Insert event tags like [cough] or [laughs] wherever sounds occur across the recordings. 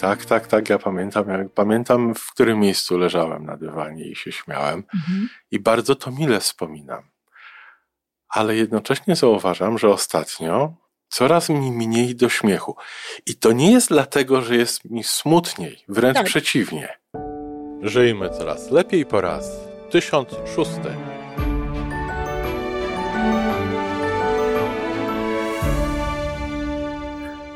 Tak, tak, tak, ja pamiętam. Ja pamiętam, w którym miejscu leżałem na dywanie i się śmiałem. Mhm. I bardzo to mile wspominam. Ale jednocześnie zauważam, że ostatnio coraz mi mniej do śmiechu. I to nie jest dlatego, że jest mi smutniej, wręcz tak. przeciwnie. Żyjmy coraz lepiej po raz 1006.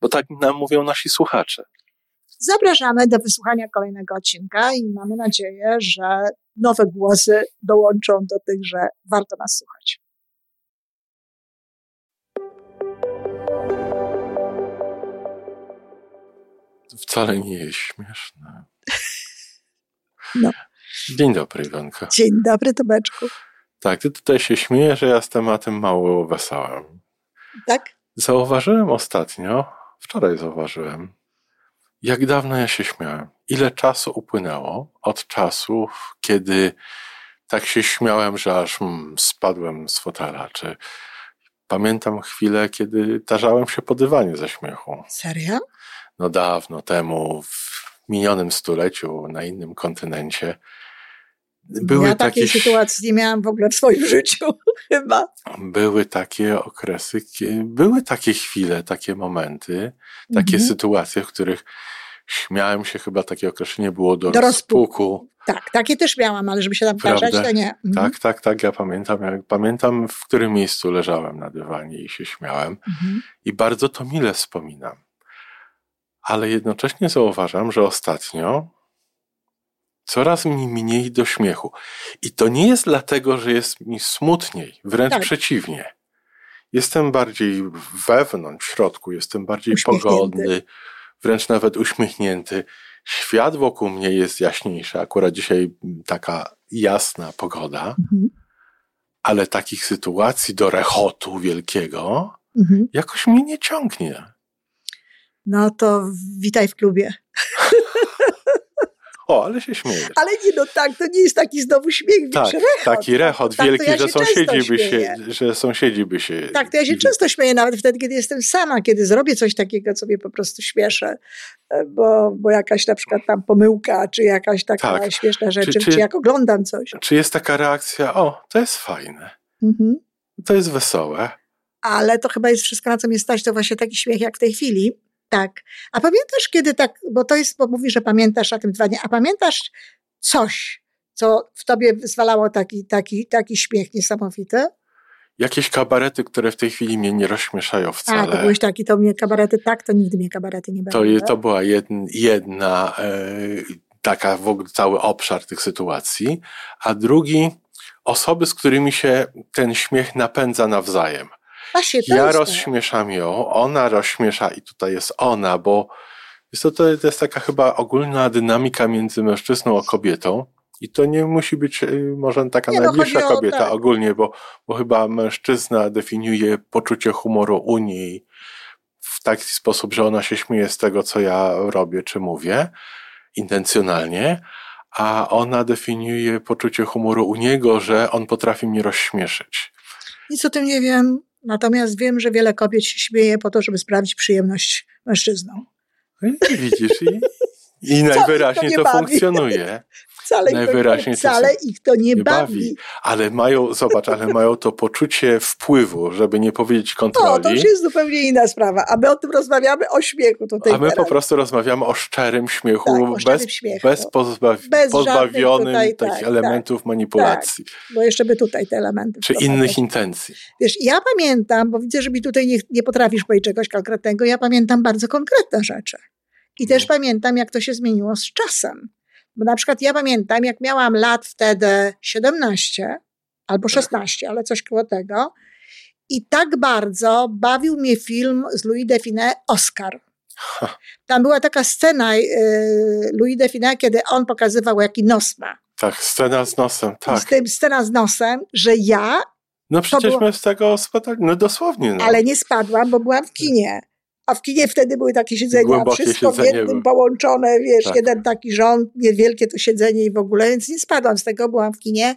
bo tak nam mówią nasi słuchacze. Zapraszamy do wysłuchania kolejnego odcinka i mamy nadzieję, że nowe głosy dołączą do tych, że warto nas słuchać. Wcale nie jest śmieszne. [laughs] No. Dzień dobry, Iwanka. Dzień dobry, Tomeczku. Tak, ty tutaj się śmiejesz, że ja z tematem mało wesołem. Tak? Zauważyłem ostatnio, wczoraj zauważyłem, jak dawno ja się śmiałem. Ile czasu upłynęło od czasu, kiedy tak się śmiałem, że aż mm, spadłem z fotela, czy pamiętam chwilę, kiedy tarzałem się po dywanie ze śmiechu. Serio? No dawno temu, w minionym stuleciu, na innym kontynencie. Były ja takiej takie, sytuacji nie miałam w ogóle w swoim [laughs] życiu, chyba. Były takie okresy, były takie chwile, takie momenty, takie mhm. sytuacje, w których śmiałem się, chyba takie określenie było do, do rozpuku. Tak, takie też miałam, ale żeby się tam Prawda? to nie. Mhm. Tak, tak, tak, ja pamiętam. Ja pamiętam, w którym miejscu leżałem na dywanie i się śmiałem. Mhm. I bardzo to mile wspominam. Ale jednocześnie zauważam, że ostatnio coraz mi mniej do śmiechu. I to nie jest dlatego, że jest mi smutniej, wręcz tak. przeciwnie. Jestem bardziej wewnątrz, w środku, jestem bardziej pogodny, wręcz nawet uśmiechnięty. Świat wokół mnie jest jaśniejszy. Akurat dzisiaj taka jasna pogoda, mhm. ale takich sytuacji do rechotu wielkiego mhm. jakoś mnie nie ciągnie. No to witaj w klubie. O, ale się śmiejesz. Ale nie, no tak, to nie jest taki znowu śmiech, tak, rechot. Taki rechot tak, wielki, ja że, sąsiedzi by się, że sąsiedzi by się... Tak, to ja się często śmieję, nawet wtedy, kiedy jestem sama, kiedy zrobię coś takiego, co mnie po prostu śmieszę, e, bo, bo jakaś na przykład tam pomyłka, czy jakaś taka tak. śmieszna rzecz, czy, czy, czy, jak oglądam coś. Czy jest taka reakcja, o, to jest fajne, mhm. to jest wesołe. Ale to chyba jest wszystko, na co mnie stać, to właśnie taki śmiech jak w tej chwili, tak. A pamiętasz, kiedy tak, bo to jest, bo mówisz, że pamiętasz o tym dwa dni, a pamiętasz coś, co w tobie zwalało taki, taki, taki śmiech niesamowity? Jakieś kabarety, które w tej chwili mnie nie rozśmieszają wcale. A, to byłeś taki, to mnie kabarety tak, to nigdy mnie kabarety nie bawiły. To, to była jedna, jedna taka w ogóle cały obszar tych sytuacji, a drugi osoby, z którymi się ten śmiech napędza nawzajem. Właśnie, ja rozśmieszam ją, ona rozśmiesza i tutaj jest ona, bo jest to, to jest taka chyba ogólna dynamika między mężczyzną a kobietą. I to nie musi być y, może taka nie, no, najbliższa no, kobieta tak. ogólnie, bo, bo chyba mężczyzna definiuje poczucie humoru u niej w taki sposób, że ona się śmieje z tego, co ja robię czy mówię, intencjonalnie, a ona definiuje poczucie humoru u niego, że on potrafi mnie rozśmieszyć. Nic o tym nie wiem. Natomiast wiem, że wiele kobiet się śmieje po to, żeby sprawić przyjemność mężczyznom. No widzisz, i, i najwyraźniej to, to funkcjonuje. Wcale, Najwyraźniej ich, to, wcale ich to nie, nie bawi. bawi. Ale mają, zobacz, ale mają to poczucie wpływu, żeby nie powiedzieć kontroli. No, to już jest zupełnie inna sprawa. A my o tym rozmawiamy, o śmiechu tutaj A my teraz. po prostu rozmawiamy o szczerym śmiechu, tak, bez, śmiechu. bez, bez pozbawionym tutaj, takich tak, elementów tak, manipulacji. Tak, bo jeszcze by tutaj te elementy. Czy innych intencji. Wiesz, ja pamiętam, bo widzę, że mi tutaj nie, nie potrafisz powiedzieć czegoś konkretnego, ja pamiętam bardzo konkretne rzeczy. I też no. pamiętam, jak to się zmieniło z czasem. Bo na przykład ja pamiętam, jak miałam lat wtedy 17 albo 16, ale coś koło tego. I tak bardzo bawił mnie film z Louis Define Oscar. Tam była taka scena y, Louis de Funès, kiedy on pokazywał, jaki nos ma. Tak, scena z nosem, tak. Z tym scena z nosem, że ja. No przecież było... my z tego spadali, no dosłownie. No. Ale nie spadłam, bo byłam w kinie. A w kinie wtedy były takie siedzenia, Głębokie wszystko siedzenie w jednym połączone, wiesz, tak. jeden taki rząd, niewielkie to siedzenie i w ogóle, więc nie spadłam z tego, byłam w kinie.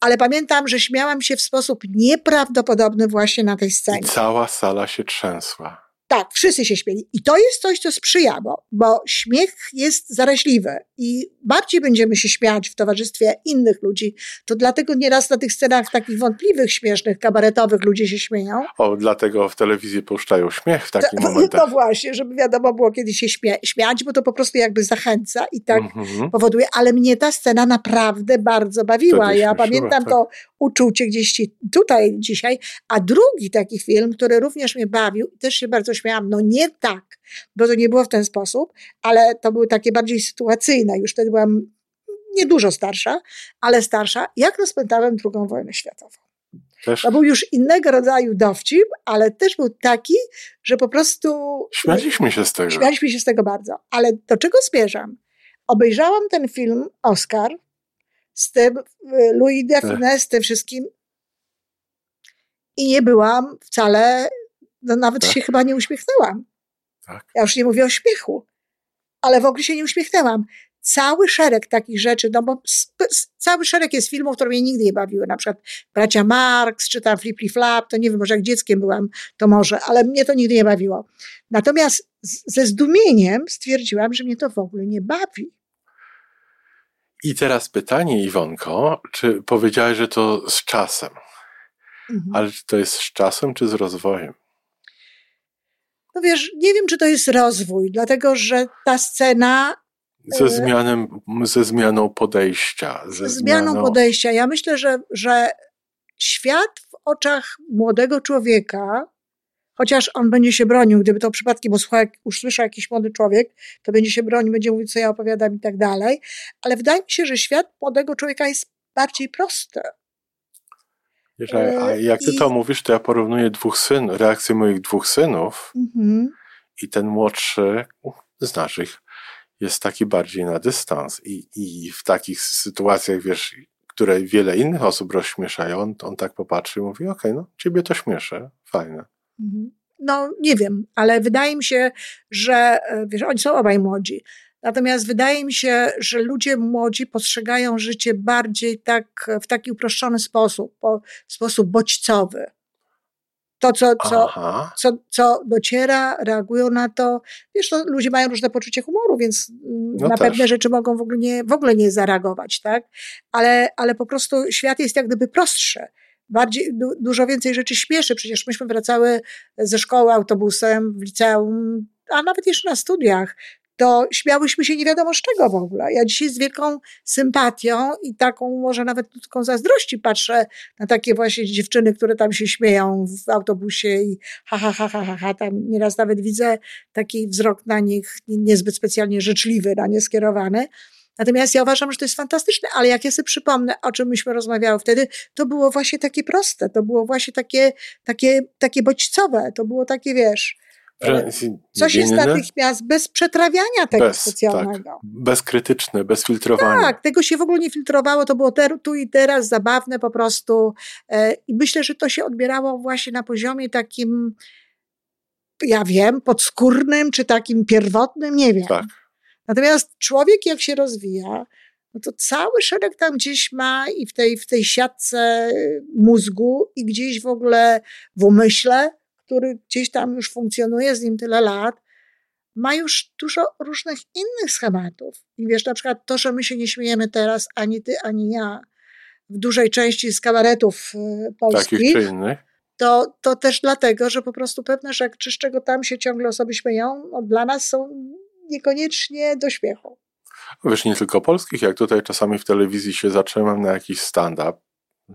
Ale pamiętam, że śmiałam się w sposób nieprawdopodobny właśnie na tej scenie. I cała sala się trzęsła. Tak, wszyscy się śmieli. I to jest coś, co sprzyja, bo, śmiech jest zaraźliwy i bardziej będziemy się śmiać w towarzystwie innych ludzi. To dlatego nieraz na tych scenach takich wątpliwych, śmiesznych, kabaretowych ludzie się śmieją. O, dlatego w telewizji puszczają śmiech w takich to, [laughs] momentach. No właśnie, żeby wiadomo było, kiedy się śmiać, bo to po prostu jakby zachęca i tak mm -hmm. powoduje. Ale mnie ta scena naprawdę bardzo bawiła. Ja pamiętam tak. to uczucie gdzieś tutaj dzisiaj. A drugi taki film, który również mnie bawił też się bardzo śmiałam, no nie tak, bo to nie było w ten sposób, ale to były takie bardziej sytuacyjne. Już wtedy byłam niedużo starsza, ale starsza, jak rozpętałem II wojnę światową. Też. To był już innego rodzaju dowcip, ale też był taki, że po prostu. Śmialiśmy się z tego. Śmialiśmy się z tego bardzo. Ale do czego zmierzam? Obejrzałam ten film Oscar z tym y, Louis de tak. Funès, z tym wszystkim i nie byłam wcale no nawet tak. się chyba nie uśmiechnęłam. Tak. Ja już nie mówię o śmiechu, ale w ogóle się nie uśmiechnęłam. Cały szereg takich rzeczy, no bo cały szereg jest filmów, które mnie nigdy nie bawiły. Na przykład Bracia Marx, czy tam Flip Flap, to nie wiem, może jak dzieckiem byłam, to może, ale mnie to nigdy nie bawiło. Natomiast ze zdumieniem stwierdziłam, że mnie to w ogóle nie bawi. I teraz pytanie, Iwonko, czy powiedziałaś, że to z czasem? Mhm. Ale czy to jest z czasem, czy z rozwojem? No wiesz, nie wiem, czy to jest rozwój, dlatego że ta scena. Ze, e, zmianem, ze zmianą podejścia. Ze, zmianą, podejścia. Ja myślę, że, że świat w oczach młodego człowieka, chociaż on będzie się bronił, gdyby to przypadkiem usłyszał jakiś młody człowiek, to będzie się bronił, będzie mówił, co ja opowiadam i tak dalej. Ale wydaje mi się, że świat młodego człowieka jest bardziej prosty. Wiesz, a jak ty I... to mówisz, to ja porównuję dwóch synów, reakcję moich dwóch synów mhm. i ten młodszy z naszych jest taki bardziej na dystans i, i w takich sytuacjach, wiesz, które wiele innych osób rozśmieszają, on, on tak popatrzy i mówi, okej, okay, no ciebie to śmieszę, fajne. Mhm. No nie wiem, ale wydaje mi się, że e, wiesz, oni są obaj młodzi, Natomiast wydaje mi się, że ludzie młodzi postrzegają życie bardziej tak, w taki uproszczony sposób, po, w sposób bodźcowy. To, co, co, co, co dociera, reagują na to. Wiesz, to ludzie mają różne poczucie humoru, więc no na też. pewne rzeczy mogą w ogóle nie, w ogóle nie zareagować, tak? Ale, ale po prostu świat jest jak gdyby prostszy bardziej, du, dużo więcej rzeczy śmieszy. Przecież myśmy wracały ze szkoły autobusem w liceum, a nawet jeszcze na studiach to śmiałyśmy się nie wiadomo z czego w ogóle. Ja dzisiaj z wielką sympatią i taką może nawet taką zazdrości patrzę na takie właśnie dziewczyny, które tam się śmieją w autobusie i ha, ha, ha, ha, ha, ha. Tam nieraz nawet widzę taki wzrok na nich niezbyt specjalnie życzliwy, na nie skierowany. Natomiast ja uważam, że to jest fantastyczne, ale jak ja sobie przypomnę, o czym myśmy rozmawiały wtedy, to było właśnie takie proste, to było właśnie takie, takie, takie bodźcowe, to było takie, wiesz, Coś jest natychmiast bez przetrawiania tego bez, specjalnego. Tak, bezkrytyczne, bez filtrowania. Tak, tego się w ogóle nie filtrowało, to było ter, tu i teraz, zabawne po prostu. E, I myślę, że to się odbierało właśnie na poziomie takim, ja wiem, podskórnym, czy takim pierwotnym, nie wiem. Tak. Natomiast człowiek jak się rozwija, no to cały szereg tam gdzieś ma i w tej, w tej siatce mózgu i gdzieś w ogóle w umyśle który gdzieś tam już funkcjonuje z nim tyle lat, ma już dużo różnych innych schematów. I wiesz, na przykład to, że my się nie śmiejemy teraz, ani ty, ani ja, w dużej części z kabaretów e, polskich, to, to też dlatego, że po prostu pewne rzeczy, z czego tam się ciągle osoby śmieją, no, dla nas są niekoniecznie do śmiechu. Wiesz, nie tylko polskich, jak tutaj czasami w telewizji się zatrzymam na jakiś stand-up,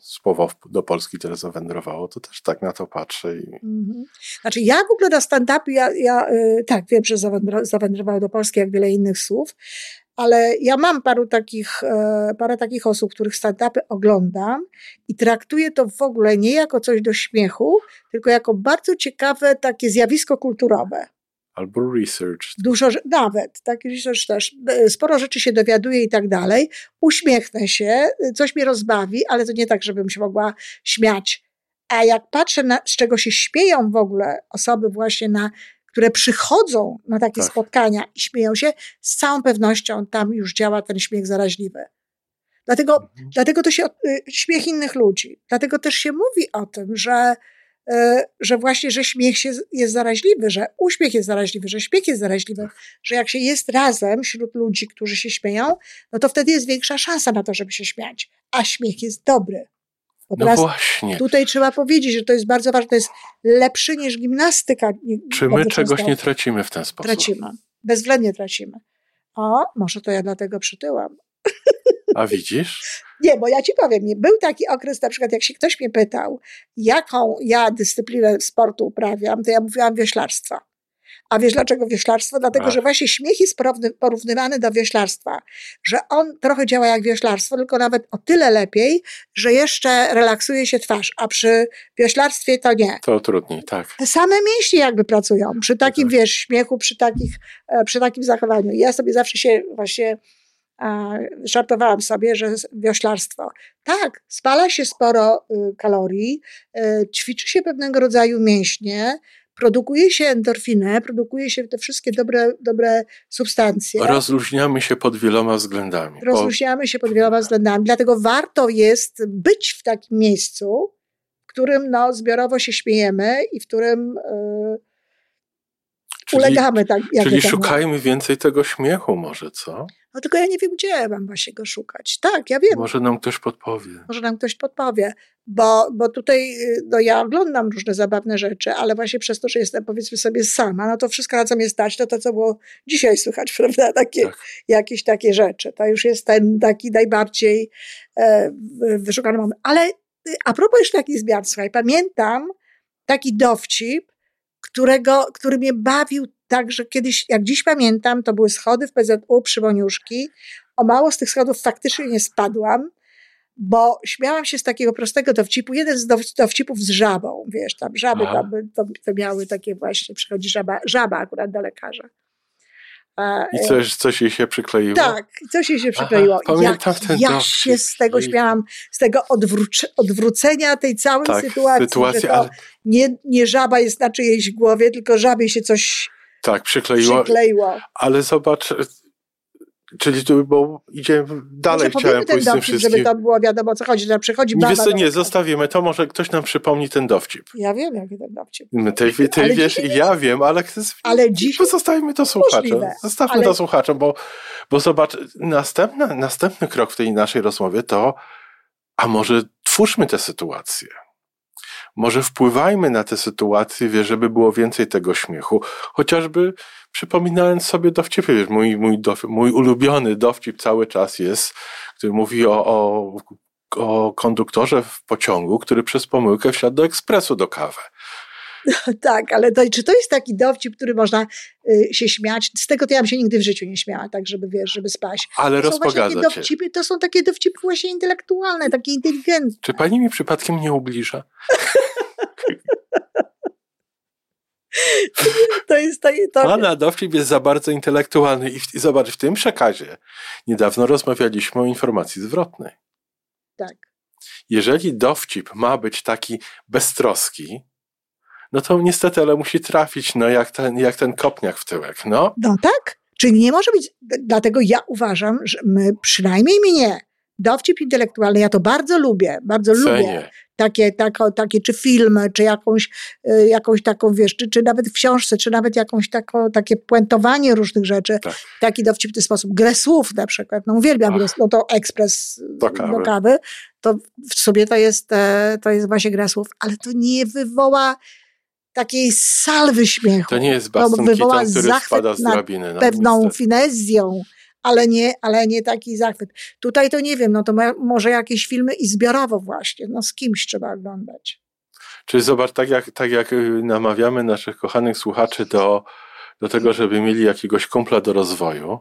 słowo do Polski też zawędrowało, to też tak na to patrzę. I... Mhm. Znaczy ja w ogóle na stand-upie, ja, ja y, tak, wiem, że zawędrowało do Polski jak wiele innych słów, ale ja mam paru takich, e, parę takich osób, których stand-upy oglądam i traktuję to w ogóle nie jako coś do śmiechu, tylko jako bardzo ciekawe takie zjawisko kulturowe. Albo research. Dużo, nawet, taki research też. Sporo rzeczy się dowiaduje i tak dalej. Uśmiechnę się, coś mnie rozbawi, ale to nie tak, żebym się mogła śmiać. A jak patrzę, na, z czego się śmieją w ogóle osoby właśnie na, które przychodzą na takie tak. spotkania i śmieją się, z całą pewnością tam już działa ten śmiech zaraźliwy. Dlatego, mhm. dlatego to się, y, śmiech innych ludzi. Dlatego też się mówi o tym, że E, że właśnie, że śmiech się, jest zaraźliwy, że uśmiech jest zaraźliwy, że śmiech jest zaraźliwy, tak. że jak się jest razem wśród ludzi, którzy się śmieją, no to wtedy jest większa szansa na to, żeby się śmiać. A śmiech jest dobry. Bo no właśnie. Tutaj trzeba powiedzieć, że to jest bardzo ważne, to jest lepszy niż gimnastyka. Czy my czegoś nie tracimy w ten sposób? Tracimy. Bezwzględnie tracimy. O, może to ja dlatego przytyłam. A widzisz? Nie, bo ja ci powiem, był taki okres, na przykład jak się ktoś mnie pytał, jaką ja dyscyplinę sportu uprawiam, to ja mówiłam wioślarstwo. A wiesz dlaczego wioślarstwo? Dlatego, Ach. że właśnie śmiech jest porównywany do wioślarstwa, że on trochę działa jak wioślarstwo, tylko nawet o tyle lepiej, że jeszcze relaksuje się twarz, a przy wioślarstwie to nie. To trudniej, tak. Te same mięśnie jakby pracują, przy takim, tak. wiesz, śmiechu, przy, takich, e, przy takim zachowaniu. Ja sobie zawsze się właśnie żartowałam sobie, że wioślarstwo. Tak, spala się sporo y, kalorii, y, ćwiczy się pewnego rodzaju mięśnie, produkuje się endorfinę, produkuje się te wszystkie dobre, dobre substancje. Rozluźniamy się pod wieloma względami. Rozluźniamy się pod wieloma względami, dlatego warto jest być w takim miejscu, w którym no, zbiorowo się śmiejemy i w którym yy, ulegamy. Tak, czyli szukajmy więcej tego śmiechu może, co? No tylko ja nie wiem, gdzie mam właśnie go szukać. Tak, ja wiem. Może nam ktoś podpowie. Może nam ktoś podpowie, bo, bo tutaj no ja oglądam różne zabawne rzeczy, ale właśnie przez to, że jestem powiedzmy sobie sama, no to wszystko na co mnie stać, to to, co było dzisiaj słychać, [laughs] prawda? Takie, tak. Jakieś takie rzeczy. To już jest ten taki najbardziej e, wyszukany moment. Ale y, a propos jeszcze takich zmian, słuchaj, pamiętam taki dowcip, którego, który mnie bawił tak, że kiedyś, jak dziś pamiętam, to były schody w PZU przy Moniuszki. O mało z tych schodów faktycznie nie spadłam, bo śmiałam się z takiego prostego dowcipu. Jeden z dowcipów z żabą, wiesz, tam żaby tam, to, to miały takie właśnie, przychodzi żaba, żaba akurat do lekarza. I coś, coś jej się przykleiło? Tak, coś jej się przykleiło. Aha, pamiętam jak, ten ja się z tego śmiałam, z tego odwrócenia tej całej tak, sytuacji, to ale... nie, nie żaba jest na czyjejś głowie, tylko żabie się coś tak, przykleiło. przykleiło. Ale zobacz, czyli tu, bo idziemy dalej, może chciałem pójść ten dowcip, żeby to było wiadomo co chodzi, że przychodzi baba. Wiesz co, nie, zostawimy to, może ktoś nam przypomni ten dowcip. Ja wiem, jaki ten dowcip. Ty, ty, ty wiesz i ja wiem, ale, ale dziś pozostawimy to słuchaczom. Zostawmy ale... to słuchaczom, bo, bo zobacz, następna, następny krok w tej naszej rozmowie to, a może twórzmy tę sytuację. Może wpływajmy na tę sytuację, wie, żeby było więcej tego śmiechu, chociażby przypominając sobie dowcipy. Wiesz, mój, mój, mój ulubiony dowcip cały czas jest, który mówi o, o, o konduktorze w pociągu, który przez pomyłkę wsiadł do ekspresu do kawy. [laughs] tak, ale to, czy to jest taki dowcip, który można y, się śmiać? Z tego to ja bym się nigdy w życiu nie śmiała, tak żeby, wiesz, żeby spać. Ale to rozpogadza dowcipy, To są takie dowcipy właśnie intelektualne, takie inteligentne. Czy pani mi przypadkiem nie ubliża? [laughs] To jest to... Pana dowcip jest za bardzo intelektualny i, w, i zobacz, w tym przekazie niedawno rozmawialiśmy o informacji zwrotnej. Tak. Jeżeli dowcip ma być taki beztroski, no to niestety, ale musi trafić, no jak ten, jak ten kopniak w tyłek, no. No tak, czyli nie może być, dlatego ja uważam, że my, przynajmniej mnie, dowcip intelektualny, ja to bardzo lubię, bardzo Cenię. lubię. Takie, tako, takie, czy filmy, czy jakąś, y, jakąś taką, wiesz, czy, czy nawet w książce, czy nawet jakąś tako, takie puentowanie różnych rzeczy. Tak. Taki dowcip w ten sposób. Grę słów na przykład. No uwielbiam, Ach. no to ekspres do kawy. do kawy. To w sobie to jest, e, to jest właśnie gra słów, ale to nie wywoła takiej salwy śmiechu. To nie jest Baston Keaton, który spada z drabiny. No, pewną niestety. finezją, ale nie, ale nie taki zachwyt. Tutaj to nie wiem, no to może jakieś filmy i zbiorowo właśnie, no z kimś trzeba oglądać. Czyli zobacz, tak jak, tak jak y, namawiamy naszych kochanych słuchaczy do, do tego, żeby mieli jakiegoś kumpla do rozwoju,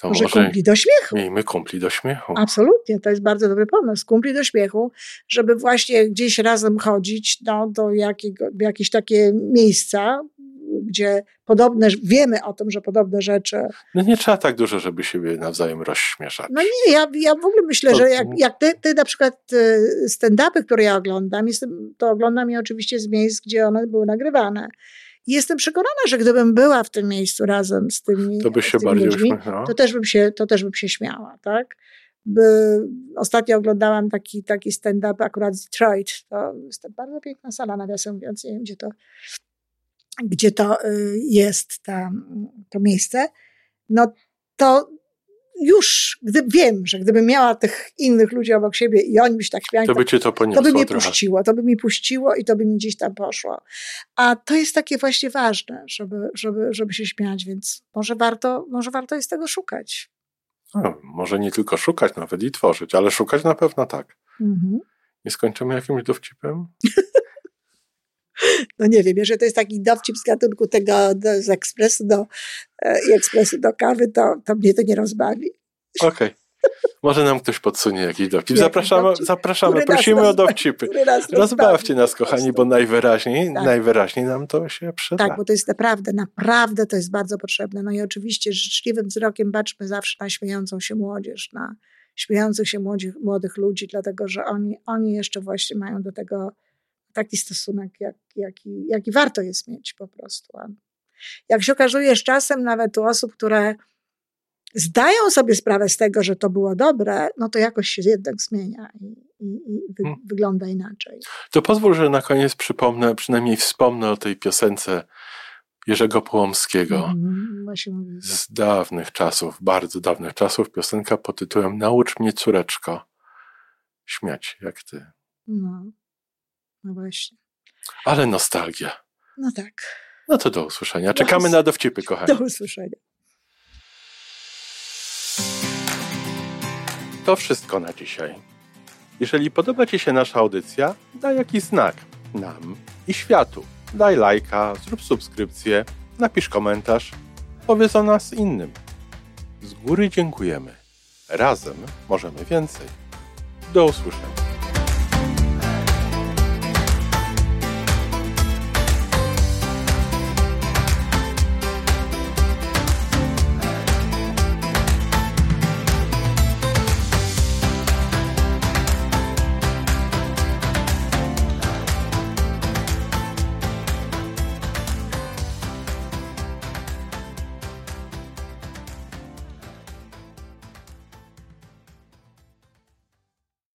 to może, może kumpli do śmiechu. Miejmy kumpli do śmiechu. Absolutnie, to jest bardzo dobry pomysł. Kumpli do śmiechu, żeby właśnie gdzieś razem chodzić no, do jakiego, jakieś takie miejsca, gdzie podobne, wiemy o tym, że podobne rzeczy. No nie trzeba tak dużo, żeby siebie nawzajem rozśmieszać. No nie, ja, ja w ogóle myślę, to... że jak, jak ty, ty na przykład e, stand-upy, które ja oglądam, jestem, to oglądam je oczywiście z miejsc, gdzie one były nagrywane. I jestem przekonana, że gdybym była w tym miejscu razem z tymi, to, by się tymi bardziej ludźmi, to też bym się, to też bym się śmiała, tak? By, ostatnio oglądałam taki, taki stand-up akurat z Detroit. To jest bardzo piękna sala, nawiasem mówiąc, nie wiem, gdzie to, gdzie to y, jest ta, to miejsce. No to już gdy, wiem, że gdybym miała tych innych ludzi obok siebie i oni by się tak śmiali, to by cię to poniosło To by mnie trochę. puściło, to by mi puściło i to by mi gdzieś tam poszło. A to jest takie właśnie ważne, żeby, żeby, żeby się śmiać, więc może warto, może warto jest tego szukać. No, może nie tylko szukać nawet i tworzyć, ale szukać na pewno tak. Mhm. Nie skończymy jakimś dowcipem? [laughs] [laughs] no nie wiem, jeżeli to jest taki dowcip z gatunku tego do, z ekspresu do, e, i ekspresu do kawy, to, to mnie to nie rozbawi. Okej. Okay. Może nam ktoś podsunie jakiś dowcip. [laughs] Zapraszamy, dowcip, zapraszamy prosimy o dowcipy. Nas Rozbawcie nas, kochani, bo najwyraźniej, tak. najwyraźniej nam to się przyda. Tak, bo to jest naprawdę, naprawdę to jest bardzo potrzebne. No i oczywiście życzliwym wzrokiem baczmy zawsze na śmiejącą się młodzież, na śmiejących się młodych, młodych ludzi, dlatego że oni, oni jeszcze właśnie mają do tego taki stosunek, jak, jaki, jaki warto jest mieć po prostu. Jak się okazuje z czasem nawet u osób, które zdają sobie sprawę z tego, że to było dobre, no to jakoś się jednak zmienia i, i, i wy, hmm. wygląda inaczej. To pozwól, że na koniec przypomnę, przynajmniej wspomnę o tej piosence Jerzego Połomskiego mm, z dawnych czasów, bardzo dawnych czasów, piosenka pod tytułem Naucz mnie córeczko śmiać jak ty. No, no właśnie. Ale nostalgia. No tak. No to do usłyszenia. Czekamy na dowcipy, kochani. Do usłyszenia. To wszystko na dzisiaj. Jeżeli podoba Ci się nasza audycja, daj jakiś znak nam i światu. Daj lajka, zrób subskrypcję, napisz komentarz, powiedz o nas innym. Z góry dziękujemy. Razem możemy więcej. Do usłyszenia.